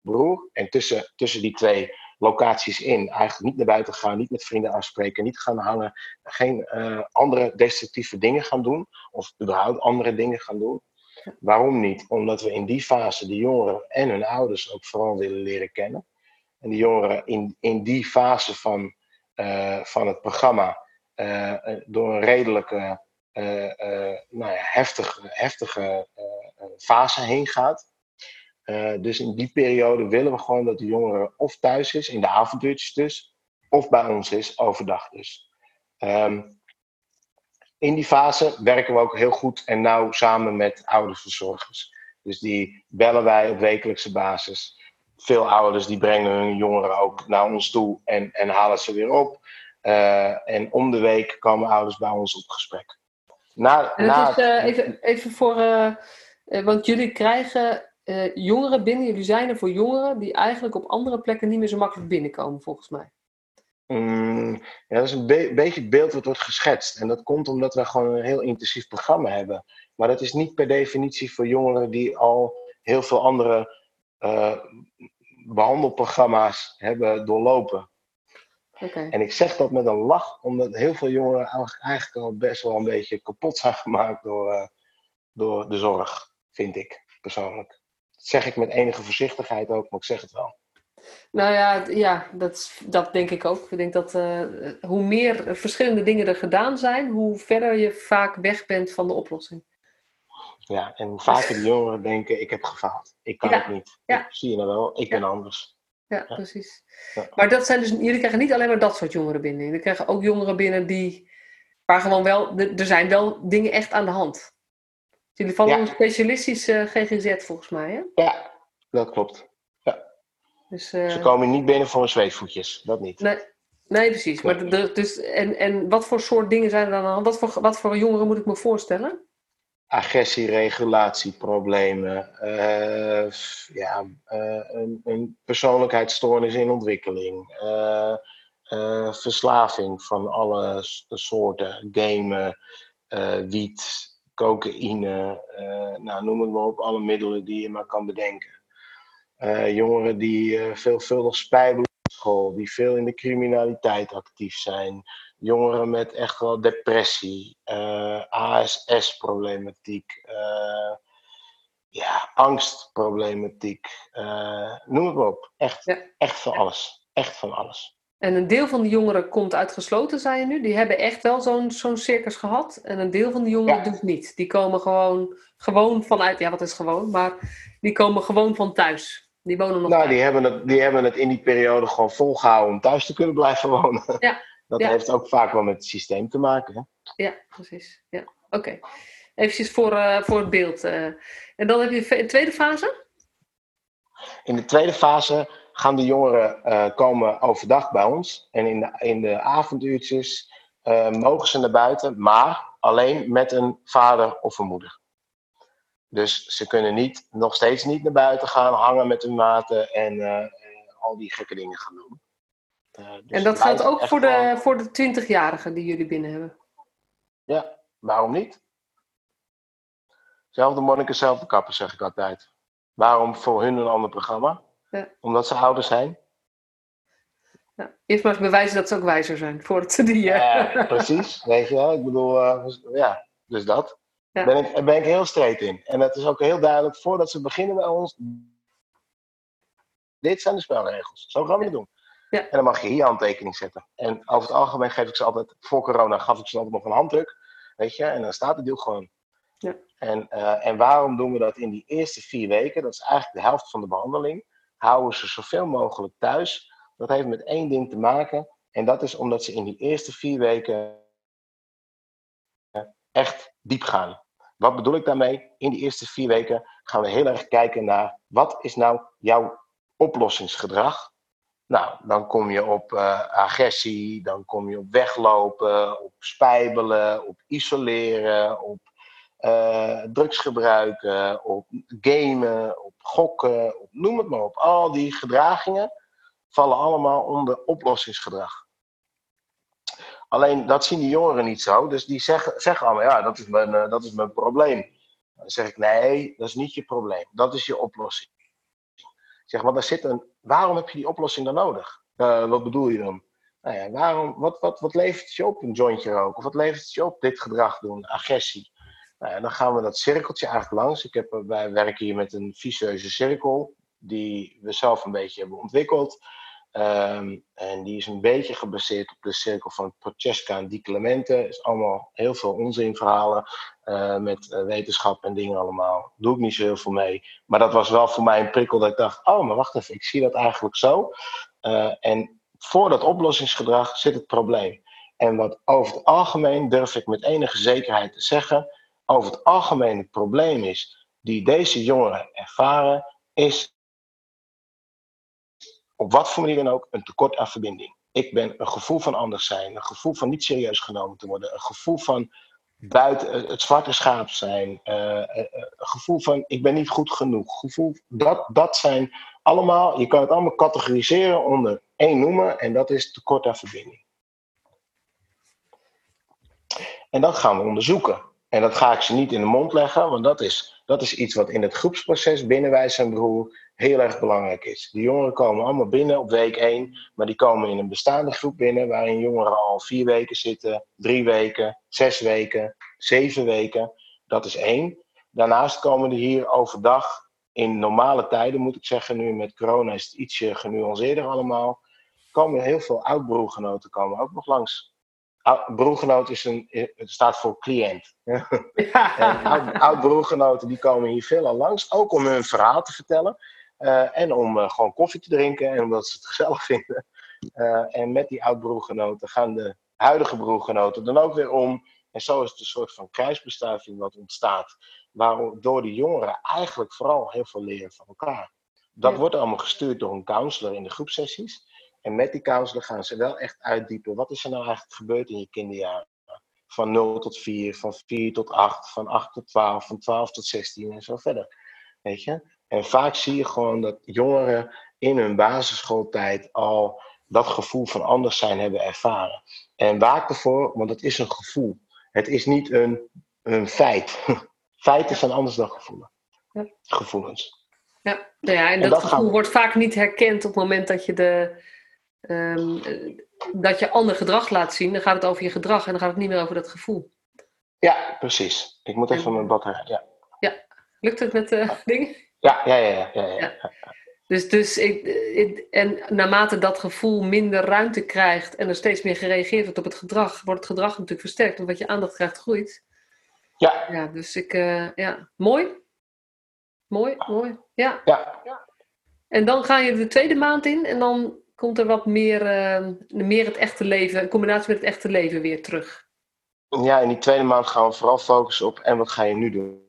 broer. En tussen, tussen die twee locaties in eigenlijk niet naar buiten gaan, niet met vrienden afspreken, niet gaan hangen, geen uh, andere destructieve dingen gaan doen of überhaupt andere dingen gaan doen. Waarom niet? Omdat we in die fase de jongeren en hun ouders ook vooral willen leren kennen. En de jongeren in, in die fase van uh, van het programma uh, door een redelijke nou ja, heftige, heftige fase heen gaat. dus in die periode willen we gewoon dat de jongere of thuis is, in de avonduurtjes dus, of bij ons is, overdag dus. Um, in die fase werken we ook heel goed en nauw samen met ouderverzorgers. Dus die bellen wij op wekelijkse basis veel ouders die brengen hun jongeren ook naar ons toe en, en halen ze weer op. Uh, en om de week komen ouders bij ons op gesprek. Na, na is eh, even, even voor, eh, eh, want jullie krijgen eh, jongeren binnen, jullie zijn er voor jongeren die eigenlijk op andere plekken niet meer zo makkelijk binnenkomen, volgens mij. Mm, ja, dat is een be- beetje het beeld wat wordt geschetst. En dat komt omdat we gewoon een heel intensief programma hebben. Maar dat is niet per definitie voor jongeren die al heel veel andere eh, behandelprogramma's hebben doorlopen. Oké. En ik zeg dat met een lach, omdat heel veel jongeren eigenlijk- eigenlijk al best wel een beetje kapot zijn gemaakt door, eh, door de zorg, vind ik persoonlijk. Dat zeg ik met enige voorzichtigheid ook, maar ik zeg het wel. Nou ja, ja dat, dat denk ik ook. Ik denk dat eh, hoe meer verschillende dingen er gedaan zijn, hoe verder je vaak weg bent van de oplossing. Ja, en hoe vaker die jongeren denken, ik heb gefaald. Ik kan Ja, het niet. ja. Ik, zie je nou wel, ik ben anders. Ja, precies. Maar dat zijn dus, jullie krijgen niet alleen maar dat soort jongeren binnen. Jullie krijgen ook jongeren binnen die, waar gewoon wel, er zijn wel dingen echt aan de hand. Jullie vallen onder specialistisch eh, GGZ volgens mij, hè? Ja, dat klopt. Dus, eh, Ze komen niet binnen voor hun zweetvoetjes. Dat niet. nee, nee, precies. Maar de- dus, en, en wat voor soort dingen zijn er dan aan? Wat voor, wat voor jongeren moet ik me voorstellen? Agressie, regulatieproblemen, eh, ja, eh, een, een persoonlijkheidsstoornis in ontwikkeling, eh, eh, verslaving van alle soorten, gamen, eh, wiet, cocaïne, eh, nou, noem het maar op, alle middelen die je maar kan bedenken. Eh, jongeren die eh, veelvuldig spijbelen op school, die veel in de criminaliteit actief zijn. Jongeren met echt wel depressie, eh, ASS-problematiek, ja, angstproblematiek. noem het maar op. Echt, Ja. echt van alles. Echt van alles. En een deel van de jongeren komt uitgesloten, zei je nu. Die hebben echt wel zo'n zo'n circus gehad. En een deel van de jongeren Ja. doet niet. Die komen gewoon, gewoon vanuit, ja wat is gewoon, maar die komen gewoon van thuis. Die wonen nog Nou, die hebben, het, die hebben het in die periode gewoon volgehouden om thuis te kunnen blijven wonen. *laughs* Ja. Dat Ja. heeft ook vaak wel met het systeem te maken. Hè? Ja, precies. Ja. Oké. Eventjes voor, eh, voor het beeld. eh. En dan heb je een tweede fase? In de tweede fase gaan de jongeren eh, komen overdag bij ons. En in de, in de avonduurtjes mogen ze naar buiten, maar alleen met een vader of een moeder. Dus ze kunnen niet, nog steeds niet naar buiten gaan, hangen met hun maten en eh, eh, al die gekke dingen gaan doen. Eh, dus en dat het geldt ook voor de, gewoon- voor de 20-jarigen die jullie binnen hebben. Ja, waarom niet? Zelfde monniken, zelfde kappen, zeg ik altijd. Waarom voor hun een ander programma? Ja. Omdat ze ouder zijn. Ja. Eerst maar eens bewijzen dat ze ook wijzer zijn. Voordat ze *laughs* die... Ja, precies. Weet je wel, ik bedoel, ja, dus dat. Ja. Ben ik, daar ben ik heel streed in. En het is ook heel duidelijk, voordat ze beginnen bij ons, dit zijn de spelregels. Zo gaan we het doen. Ja. En dan mag je hier handtekening zetten. En over het algemeen geef ik ze altijd, voor corona gaf ik ze altijd nog een handdruk. Weet je, en dan staat het deal gewoon. Ja. En, eh, en waarom doen we dat in die eerste vier weken? Dat is eigenlijk de helft van de behandeling. Houden ze zoveel mogelijk thuis. Dat heeft met één ding te maken. En dat is omdat ze in die eerste vier weken echt diep gaan. Wat bedoel ik daarmee? In die eerste vier weken gaan we heel erg kijken naar wat is nou jouw oplossingsgedrag. Nou, dan kom je op eh, agressie, dan kom je op weglopen, op spijbelen, op isoleren, op eh, drugs gebruiken, op gamen, op gokken, op, noem het maar op. Al die gedragingen vallen allemaal onder oplossingsgedrag. Alleen dat zien die jongeren niet zo, dus die zeggen, zeggen allemaal, ja, dat is, mijn, eh, dat is mijn probleem. Dan zeg ik, nee, dat is niet je probleem, dat is je oplossing. Zeg, maar daar zit een, waarom heb je die oplossing dan nodig? Eh, wat bedoel je dan? Nou ja, waarom, wat, wat, wat levert je op, een jointje roken? Of wat levert je op, dit gedrag doen, agressie? Nou dan gaan we dat cirkeltje eigenlijk langs. Ik heb, eh, wij werken hier met een vicieuze cirkel, die we zelf een beetje hebben ontwikkeld. Ehm, en die is een beetje gebaseerd op de cirkel van Prochaska en Di Clemente. Is allemaal heel veel onzinverhalen eh, met eh, wetenschap en dingen allemaal. Doe ik niet zo heel veel mee. Maar dat was wel voor mij een prikkel dat ik dacht, oh, maar wacht even, ik zie dat eigenlijk zo. Eh, en voor dat oplossingsgedrag zit het probleem. En wat over het algemeen, durf ik met enige zekerheid te zeggen, over het algemeen het probleem is die deze jongeren ervaren, is op wat voor manier dan ook een tekort aan verbinding. Ik ben een gevoel van anders zijn, een gevoel van niet serieus genomen te worden, een gevoel van buiten het zwarte schaap zijn, uh, gevoel van ik ben niet goed genoeg, gevoel, dat, dat zijn allemaal, je kan het allemaal categoriseren onder één noemen en dat is tekort aan verbinding. En dat gaan we onderzoeken. En dat ga ik ze niet in de mond leggen, want dat is, dat is iets wat in het groepsproces binnen Wijs en Broer heel erg belangrijk is. Die jongeren komen allemaal binnen op week 1, maar die komen in een bestaande groep binnen waarin jongeren al vier weken zitten, drie weken, zes weken, zeven weken. Dat is één. Daarnaast komen er hier overdag in normale tijden, moet ik zeggen, nu met corona is het ietsje genuanceerder allemaal, komen heel veel oud-broergenoten komen ook nog langs. Broergenoot is een, het staat voor cliënt. *laughs* Ja. oud-broergenoten die komen hier veelal langs, ook om hun verhaal te vertellen. Uh, en om uh, gewoon koffie te drinken en omdat ze het *laughs* gezellig vinden. Uh, en met die oud-broergenoten gaan de huidige broergenoten dan ook weer om. En zo is het een soort van kruisbestuiving wat ontstaat. Waardoor de jongeren eigenlijk vooral heel veel leren van elkaar. Dat wordt allemaal gestuurd door een counselor in de groepsessies. En met die counselor gaan ze wel echt uitdiepen. Wat is er nou eigenlijk gebeurd in je kinderjaren? Van 0 tot 4, van 4 tot 8, van 8 tot 12, van 12 tot 16 en zo verder. Weet je? En vaak zie je gewoon dat jongeren in hun basisschooltijd al dat gevoel van anders zijn hebben ervaren. En waak ervoor, want het is een gevoel. Het is niet een, een feit. *laughs* Feiten zijn anders dan gevoelens. Ja. Gevoelens. Ja, nou ja en, dat, gevoel wordt vaak niet herkend op het moment dat je, de, um, dat je ander gedrag laat zien. Dan gaat het over je gedrag en dan gaat het niet meer over dat gevoel. Ja, precies. Ik moet even mijn batterij. Ja. ja, lukt het met de dingen? Ja, ja, ja. ja, ja, ja. Dus, dus ik, en naarmate dat gevoel minder ruimte krijgt en er steeds meer gereageerd wordt op het gedrag, wordt het gedrag natuurlijk versterkt, omdat je aandacht krijgt, groeit. Ja. Ja, dus ik, uh, ja, mooi. Mooi, mooi. Ja. ja. En dan ga je de tweede maand in en dan komt er wat meer, uh, meer het echte leven, in combinatie met het echte leven weer terug. Ja, in die tweede maand gaan we vooral focussen op en wat ga je nu doen?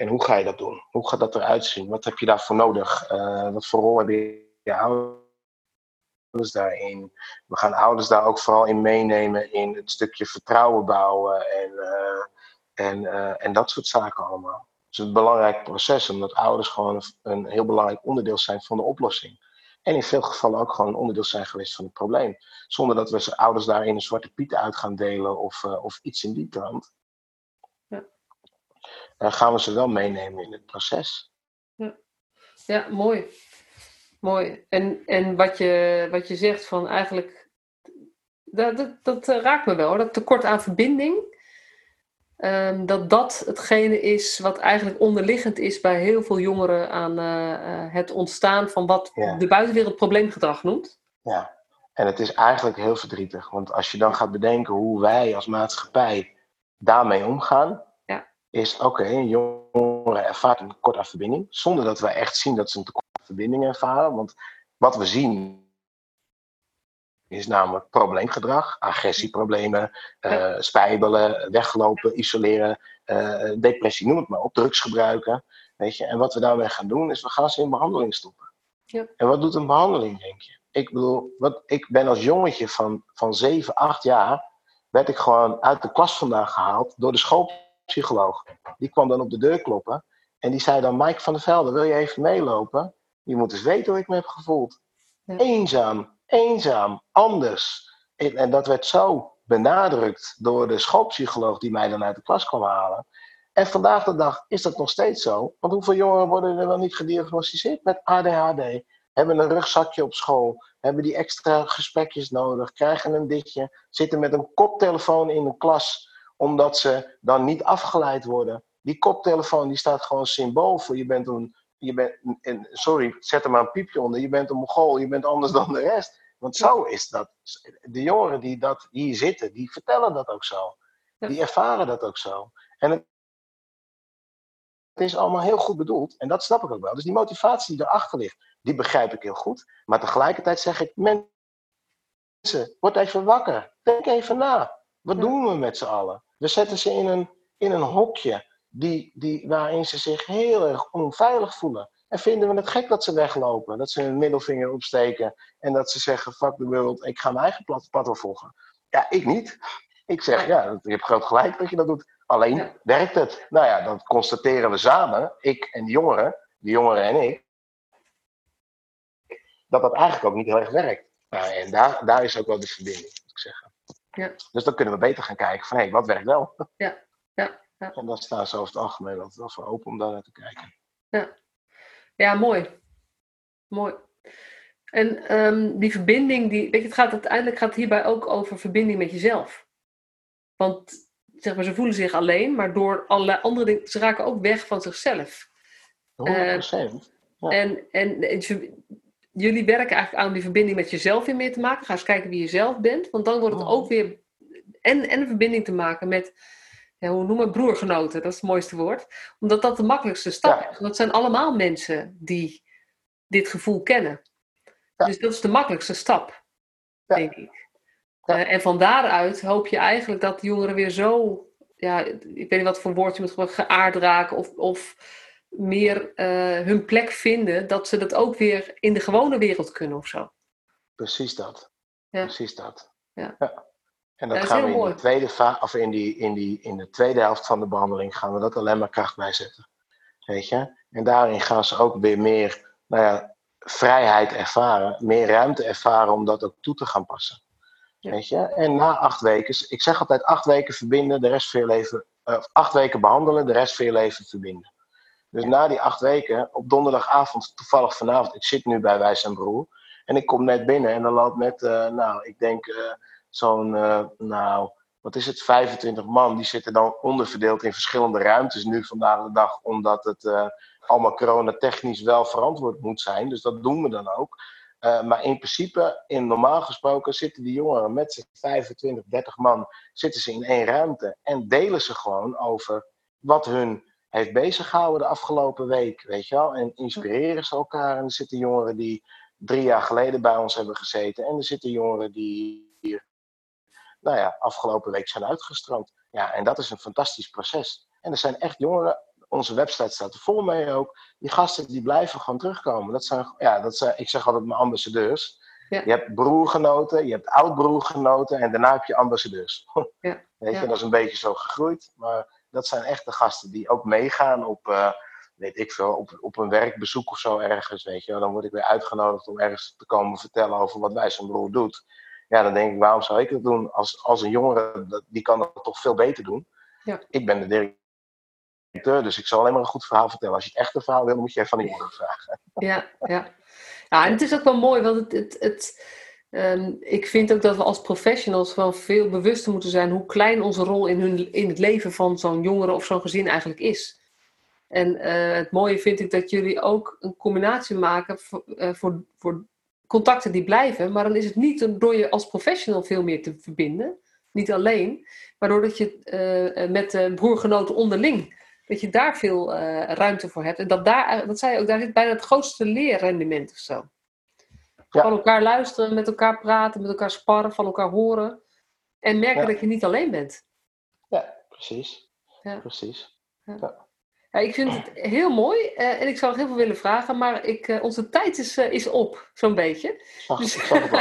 En hoe ga je dat doen? Hoe gaat dat eruit zien? Wat heb je daarvoor nodig? Uh, wat voor rol hebben je ouders daarin? We gaan ouders daar ook vooral in meenemen in het stukje vertrouwen bouwen en, uh, en, uh, en dat soort zaken allemaal. Het is een belangrijk proces, omdat ouders gewoon een heel belangrijk onderdeel zijn van de oplossing. En in veel gevallen ook gewoon een onderdeel zijn geweest van het probleem. Zonder dat we ouders daarin een zwarte piet uit gaan delen of, of iets in die trant dan gaan we ze wel meenemen in het proces. Ja, ja mooi. Mooi. En, en wat, je, wat je zegt van eigenlijk, dat, dat, dat eh, raakt me wel, dat tekort aan verbinding. Um, dat dat hetgene is wat eigenlijk onderliggend is bij heel veel jongeren aan uh, uh, het ontstaan van wat de buitenwereld probleemgedrag noemt. Ja, en het is eigenlijk heel verdrietig. Want als je dan gaat bedenken hoe wij als maatschappij daarmee omgaan, is oké, een jongere ervaart een tekort aan verbinding, zonder dat wij echt zien dat ze een tekort aan verbinding ervaren. Want wat we zien is namelijk probleemgedrag, agressieproblemen, uh, spijbelen, weglopen, isoleren, uh, depressie, noem het maar op, drugs gebruiken. Weet je? En wat we daarmee gaan doen, is we gaan ze in behandeling stoppen. Ja. En wat doet een behandeling, denk je? Ik bedoel, wat, ik ben als jongetje van, van 7, 8 jaar, werd ik gewoon uit de klas vandaan gehaald door de school psycholoog. Die kwam dan op de deur kloppen. En die zei dan, Mike van der Velde, wil je even meelopen? Je moet eens weten hoe ik me heb gevoeld. Eenzaam, eenzaam, anders. En, en, dat werd zo benadrukt door de schoolpsycholoog die mij dan uit de klas kwam halen. En vandaag de dag is dat nog steeds zo. Want hoeveel jongeren worden er wel niet gediagnosticeerd met ADHD? Hebben een rugzakje op school? Hebben die extra gesprekjes nodig? Krijgen een ditje? Zitten met een koptelefoon in de klas omdat ze dan niet afgeleid worden. Die koptelefoon die staat gewoon symbool voor je bent een, je bent, een, sorry, zet er maar een piepje onder, je bent een mogol, je bent anders *laughs* dan de rest. Want zo is dat. De jongeren die dat hier zitten, die vertellen dat ook zo. Die ervaren dat ook zo. En het, het is allemaal heel goed bedoeld. En dat snap ik ook wel. Dus die motivatie die erachter ligt, die begrijp ik heel goed. Maar tegelijkertijd zeg ik, mensen, word even wakker. Denk even na. Wat doen we met z'n allen? We zetten ze in een, in een hokje die, die, waarin ze zich heel erg onveilig voelen. En vinden we het gek dat ze weglopen, dat ze hun middelvinger opsteken en dat ze zeggen: fuck the world, ik ga mijn eigen pad, pad volgen. Ja, ik niet. Ik zeg, ja, je hebt groot gelijk dat je dat doet. Alleen, werkt het? Nou ja, dan constateren we samen, ik en de jongeren, de jongeren en ik, dat dat eigenlijk ook niet heel erg werkt. Nou, en daar, daar is ook wel de verbinding, moet ik zeggen. Ja. Dus dan kunnen we beter gaan kijken van, hé, hey, wat werkt wel? Ja, ja. ja. En dan staan ze over het algemeen wel, wel voor open om daar naar te kijken. Ja, ja mooi. Mooi. En ehm, die verbinding, die, weet je, het gaat uiteindelijk gaat het hierbij ook over verbinding met jezelf. Want zeg maar, ze voelen zich alleen, maar door allerlei andere dingen, ze raken ook weg van zichzelf. 100%. Uh, ja. en, en, en, jullie werken eigenlijk aan die verbinding met jezelf weer meer te maken. Ga eens kijken wie je zelf bent, want dan wordt het oh. ook weer. En, en een verbinding te maken met, ja, hoe noemen we broergenoten, dat is het mooiste woord. Omdat dat de makkelijkste stap is. Want dat zijn allemaal mensen die dit gevoel kennen. Dus dat is de makkelijkste stap, denk ik. Uh, en van daaruit hoop je eigenlijk dat jongeren weer zo, ja, ik weet niet wat voor woord je moet gebruiken, geaard raken of, of meer uh, hun plek vinden, dat ze dat ook weer in de gewone wereld kunnen of zo. Precies dat. Ja. Precies dat. Ja. ja. En dat, gaan we in de, tweede fa of in, die, in, die, in de tweede helft van de behandeling gaan we dat alleen maar kracht bijzetten. Weet je? En daarin gaan ze ook weer meer nou ja, vrijheid ervaren, meer ruimte ervaren om dat ook toe te gaan passen. Weet je? En na acht weken, ik zeg altijd acht weken verbinden, de rest van je leven, uh, acht weken behandelen, de rest van je leven verbinden. Dus na die acht weken, op donderdagavond, toevallig vanavond, ik zit nu bij Wijs en Broer. En ik kom net binnen en dan loopt met, uh, nou, ik denk uh, zo'n, nou, wat is het, 25 man. Die zitten dan onderverdeeld in verschillende ruimtes nu vandaag de dag, omdat het allemaal coronatechnisch wel verantwoord moet zijn. Dus dat doen we dan ook. Uh, maar in principe, in normaal gesproken, zitten die jongeren met z'n 25, 30 man, zitten ze in één ruimte en delen ze gewoon over wat hun heeft beziggehouden de afgelopen week, weet je wel. En inspireren ze elkaar. En er zitten jongeren die drie jaar geleden bij ons hebben gezeten. En er zitten jongeren die hier, nou ja, afgelopen week zijn uitgestroomd. Ja, en dat is een fantastisch proces. En er zijn echt jongeren onze website staat er vol mee ook. Die gasten die blijven gewoon terugkomen. Dat zijn, ja, dat zijn, ik zeg altijd mijn ambassadeurs. Ja. Je hebt broergenoten, je hebt oud-broergenoten en daarna heb je ambassadeurs. Ja. *laughs* Weet je, dat is een beetje zo gegroeid. Maar dat zijn echt de gasten die ook meegaan op, uh, weet ik veel, op, op een werkbezoek of zo ergens. Weet je. Dan word ik weer uitgenodigd om ergens te komen vertellen over wat wij zijn broer doet. Ja, dan denk ik, waarom zou ik dat doen? Als, als een jongere, die kan dat toch veel beter doen. Ja. Ik ben de directeur dus ik zal alleen maar een goed verhaal vertellen. Als je het echte verhaal wil, dan moet je even van die jongeren vragen. Ja, ja. ja, en het is ook wel mooi, want het, het, het um, ik vind ook dat we als professionals wel veel bewuster moeten zijn hoe klein onze rol in, hun, in het leven van zo'n jongere of zo'n gezin eigenlijk is. En uh, het mooie vind ik dat jullie ook een combinatie maken voor, uh, voor, voor contacten die blijven, maar dan is het niet door je als professional veel meer te verbinden, niet alleen, maar doordat je uh, met broergenoten onderling dat je daar veel ruimte voor hebt. En dat daar, dat zei je ook, daar zit bijna het grootste leerrendement of zo. Ja. Van elkaar luisteren, met elkaar praten, met elkaar sparren, van elkaar horen. En merken Ja. dat je niet alleen bent. Ja, precies. Ja. Precies. Ja, ik vind het heel mooi eh, en ik zou heel veel willen vragen, maar ik, eh, onze tijd is, eh, is op, zo'n beetje. Zag, Dus-.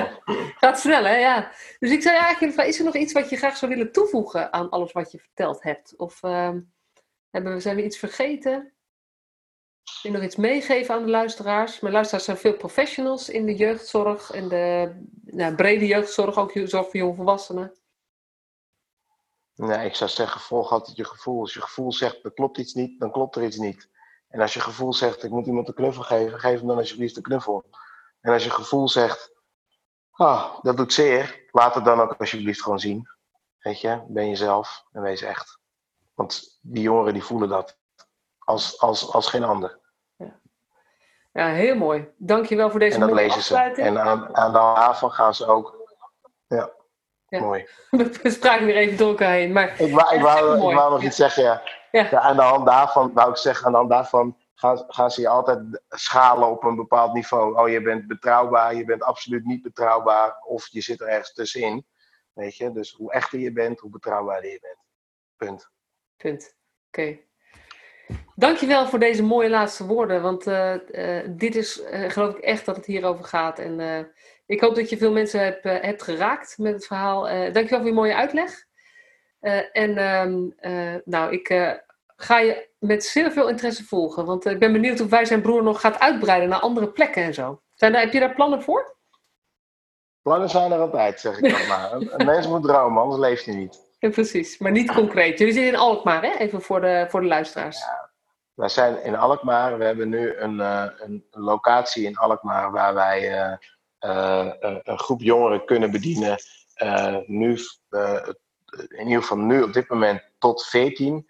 *laughs* Gaat snel, hè? Ja. Dus ik zou je eigenlijk vragen, is er nog iets wat je graag zou willen toevoegen aan alles wat je verteld hebt? Of ehm, hebben we, zijn we iets vergeten? Je nog iets meegeven aan de luisteraars? Mijn luisteraars zijn veel professionals in de jeugdzorg en de nou, brede jeugdzorg, ook zorg voor jongvolwassenen. Nee, ik zou zeggen, volg altijd je gevoel. Als je gevoel zegt, er klopt iets niet, dan klopt er iets niet. En als je gevoel zegt, ik moet iemand een knuffel geven, geef hem dan alsjeblieft een knuffel. En als je gevoel zegt, ah, dat doet zeer, laat het dan ook alsjeblieft gewoon zien. Weet je, ben jezelf en wees echt. Want die jongeren die voelen dat als, als, als geen ander. Ja, heel mooi. Dankjewel voor deze En dat lezen ze. En aan, aan de hand van gaan ze ook. Ja, Ja. mooi. *laughs* We spraken weer even door elkaar heen. Maar Ik wou, ik wou, ik wou nog iets zeggen, ja. Ja. Ja, aan de hand daarvan, wou ik zeggen, aan de hand daarvan gaan, gaan ze je altijd schalen op een bepaald niveau. Oh, je bent betrouwbaar, je bent absoluut niet betrouwbaar, of je zit er ergens tussenin. Weet je, dus hoe echter je bent, hoe betrouwbaarder je bent. Punt. Punt. Oké. Dankjewel voor deze mooie laatste woorden. Want eh, eh, dit is, eh, geloof ik echt dat het hierover gaat. En ik hoop dat je veel mensen hebt, hebt geraakt met het verhaal. Dankjewel voor je mooie uitleg. en ehm, nou, ik ga je met zeer veel interesse volgen. Want ik ben benieuwd of wij zijn broer nog gaat uitbreiden naar andere plekken en zo. Zijn daar, heb je daar plannen voor? Plannen zijn er altijd, zeg ik dan maar. *laughs* Een, mens moet dromen, anders leeft hij niet. Ja, precies, maar niet concreet. Jullie zitten in Alkmaar, hè? Even voor de, voor de luisteraars. Ja, wij zijn in Alkmaar. We hebben nu een, uh, een locatie in Alkmaar waar wij uh, uh, een groep jongeren kunnen bedienen. nu, in ieder geval nu op dit moment tot 14.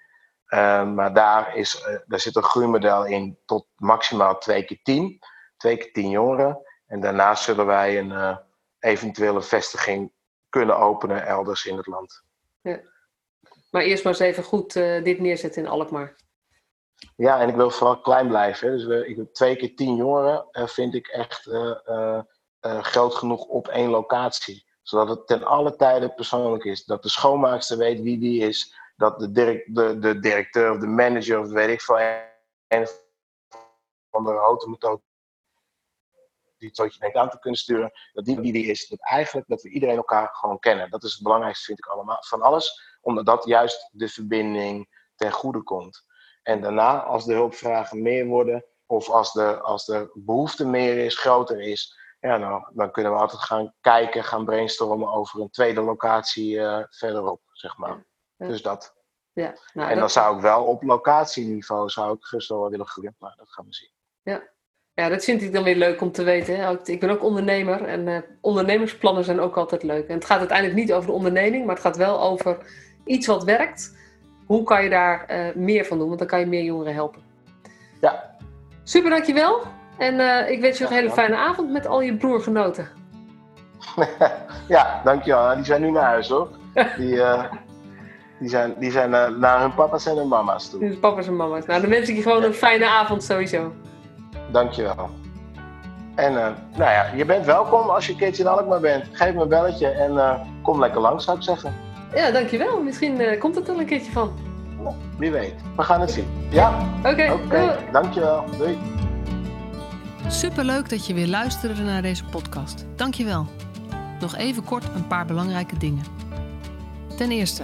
maar daar, is, daar zit een groeimodel in tot maximaal 2 keer 10. 2 keer 10 jongeren. En daarnaast zullen wij een eventuele vestiging kunnen openen elders in het land. Maar eerst maar eens even goed uh, dit neerzetten in Alkmaar. Ja, en ik wil vooral klein blijven. Dus we, ik twee keer tien jongeren uh, vind ik echt uh, groot genoeg op één locatie. Zodat het ten alle tijde persoonlijk is. Dat de schoonmaakster weet wie die is. Dat de, direct, de, de directeur of de manager of weet ik veel. En van de automethode die het zootje denkt aan te kunnen sturen, dat die die is. Dat eigenlijk dat we iedereen elkaar gewoon kennen. Dat is het belangrijkste, vind ik allemaal, van alles. Omdat dat juist de verbinding ten goede komt. En daarna, als de hulpvragen meer worden, of als de, als de behoefte meer is, groter is, ja, nou, dan kunnen we altijd gaan kijken, gaan brainstormen over een tweede locatie uh, verderop, zeg maar. Dus dat. Ja, nou, en dan zou ik wel op locatieniveau zou ik gerust wel willen groeien, maar dat gaan we zien. Ja, ja, dat vind ik dan weer leuk om te weten. Hè? Ik ben ook ondernemer en uh, ondernemersplannen zijn ook altijd leuk. En het gaat uiteindelijk niet over de onderneming, maar het gaat wel over iets wat werkt. Hoe kan je daar uh, meer van doen? Want dan kan je meer jongeren helpen. Ja. Super, dankjewel. En uh, ik wens je nog een hele fijne avond met al je broergenoten. *laughs* ja, dankjewel. Die zijn nu naar huis hoor. Die, die zijn, die zijn naar hun papa's en hun mama's toe. Dus papa's en mama's. Nou, dan wens ik je gewoon een fijne avond sowieso. Dankjewel. En uh, nou ja, je bent welkom als je een keertje in Alkmaar bent. Geef me een belletje en uh, kom lekker langs, zou ik zeggen. Ja, dankjewel. Misschien uh, komt het er een keertje van. Wie weet. We gaan het zien. Ja? Oké. Okay, okay. Dankjewel. Doei. Superleuk dat je weer luisterde naar deze podcast. Dankjewel. Nog even kort een paar belangrijke dingen. Ten eerste,